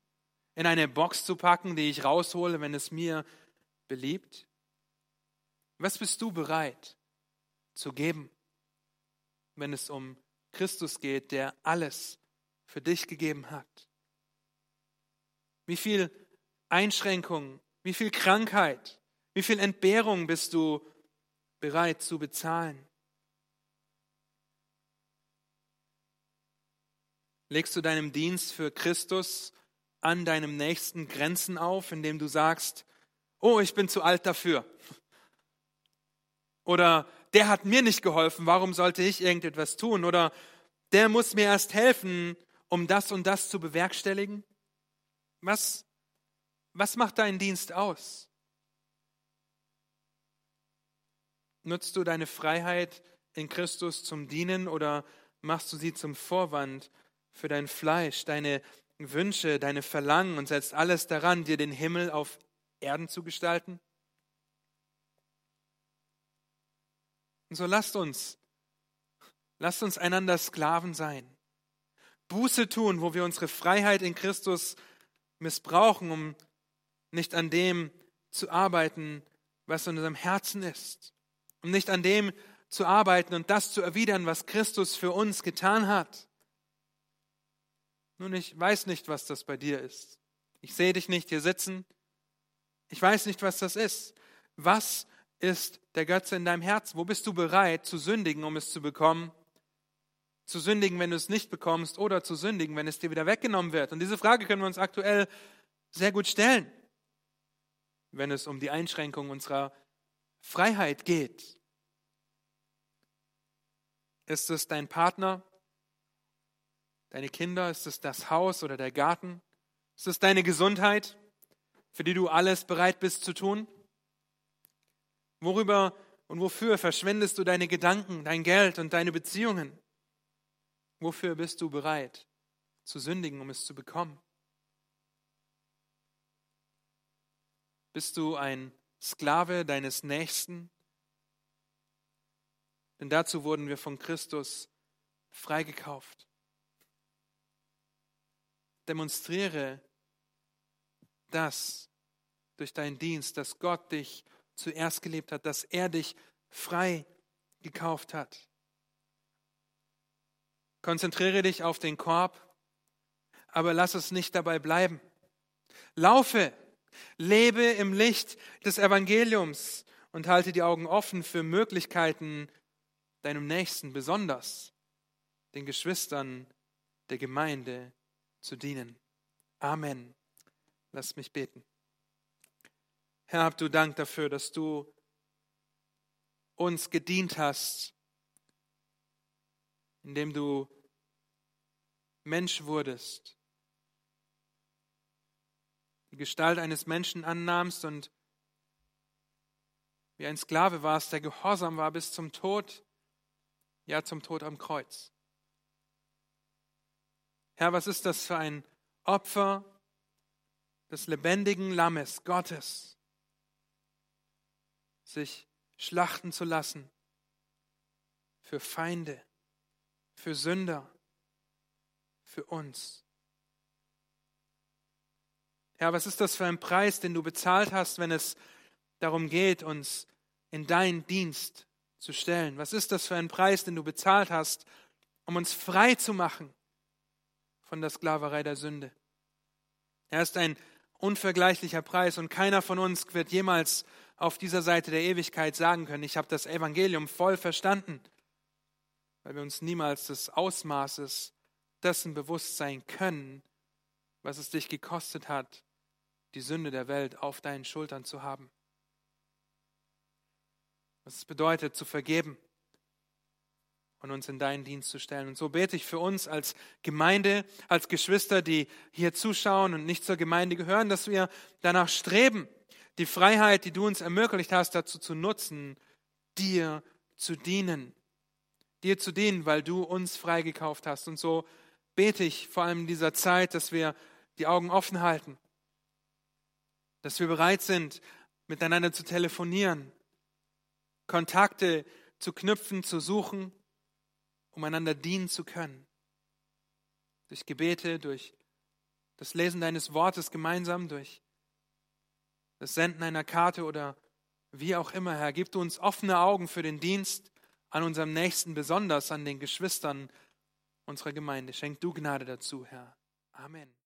Speaker 1: in eine Box zu packen, die ich raushole, wenn es mir beliebt? Was bist du bereit zu geben, wenn es um Christus geht, der alles für dich gegeben hat? Wie viel Einschränkung, wie viel Krankheit, wie viel Entbehrung bist du bereit zu bezahlen? Legst du deinem Dienst für Christus an deinem Nächsten Grenzen auf, indem du sagst, oh, ich bin zu alt dafür. Oder der hat mir nicht geholfen, warum sollte ich irgendetwas tun? Oder der muss mir erst helfen, um das und das zu bewerkstelligen? Was, was macht deinen Dienst aus? Nutzt du deine Freiheit in Christus zum Dienen oder machst du sie zum Vorwand für dein Fleisch, deine Wünsche, deine Verlangen und setzt alles daran, dir den Himmel auf Erden zu gestalten? Und so lasst uns, lasst uns einander Sklaven sein. Buße tun, wo wir unsere Freiheit in Christus missbrauchen, um nicht an dem zu arbeiten, was in unserem Herzen ist, um nicht an dem zu arbeiten und das zu erwidern, was Christus für uns getan hat. Nun, ich weiß nicht, was das bei dir ist. Ich sehe dich nicht hier sitzen. Ich weiß nicht, was das ist. Was ist der Götze in deinem Herzen? Wo bist du bereit zu sündigen, um es zu bekommen? Zu sündigen, wenn du es nicht bekommst, oder zu sündigen, wenn es dir wieder weggenommen wird? Und diese Frage können wir uns aktuell sehr gut stellen, wenn es um die Einschränkung unserer Freiheit geht. Ist es dein Partner? Deine Kinder? Ist es das Haus oder der Garten? Ist es deine Gesundheit, für die du alles bereit bist zu tun? Worüber und wofür verschwendest du deine Gedanken, dein Geld und deine Beziehungen? Wofür bist du bereit zu sündigen, um es zu bekommen? Bist du ein Sklave deines Nächsten? Denn dazu wurden wir von Christus freigekauft. Demonstriere das durch deinen Dienst, dass Gott dich zuerst gelebt hat, dass er dich frei gekauft hat. Konzentriere dich auf den Korb, aber lass es nicht dabei bleiben. Laufe, lebe im Licht des Evangeliums und halte die Augen offen für Möglichkeiten, deinem Nächsten besonders, den Geschwistern der Gemeinde zu dienen. Amen. Lass mich beten. Herr, hab du Dank dafür, dass du uns gedient hast, indem du Mensch wurdest, die Gestalt eines Menschen annahmst und wie ein Sklave warst, der gehorsam war bis zum Tod, ja zum Tod am Kreuz. Herr, was ist das für ein Opfer des lebendigen Lammes Gottes, sich schlachten zu lassen für Feinde, für Sünder, für uns. Herr, was ist das für ein Preis, den du bezahlt hast, wenn es darum geht, uns in deinen Dienst zu stellen? Was ist das für ein Preis, den du bezahlt hast, um uns frei zu machen von der Sklaverei der Sünde. Er ist ein unvergleichlicher Preis und keiner von uns wird jemals auf dieser Seite der Ewigkeit sagen können, ich habe das Evangelium voll verstanden, weil wir uns niemals des Ausmaßes dessen bewusst sein können, was es dich gekostet hat, die Sünde der Welt auf deinen Schultern zu haben. Was es bedeutet, zu vergeben, und uns in deinen Dienst zu stellen. Und so bete ich für uns als Gemeinde, als Geschwister, die hier zuschauen und nicht zur Gemeinde gehören, dass wir danach streben, die Freiheit, die du uns ermöglicht hast, dazu zu nutzen, dir zu dienen. Dir zu dienen, weil du uns freigekauft hast. Und so bete ich vor allem in dieser Zeit, dass wir die Augen offen halten, dass wir bereit sind, miteinander zu telefonieren, Kontakte zu knüpfen, zu suchen, um einander dienen zu können. Durch Gebete, durch das Lesen deines Wortes gemeinsam, durch das Senden einer Karte oder wie auch immer, Herr. Gib uns offene Augen für den Dienst an unserem Nächsten, besonders an den Geschwistern unserer Gemeinde. Schenk du Gnade dazu, Herr. Amen.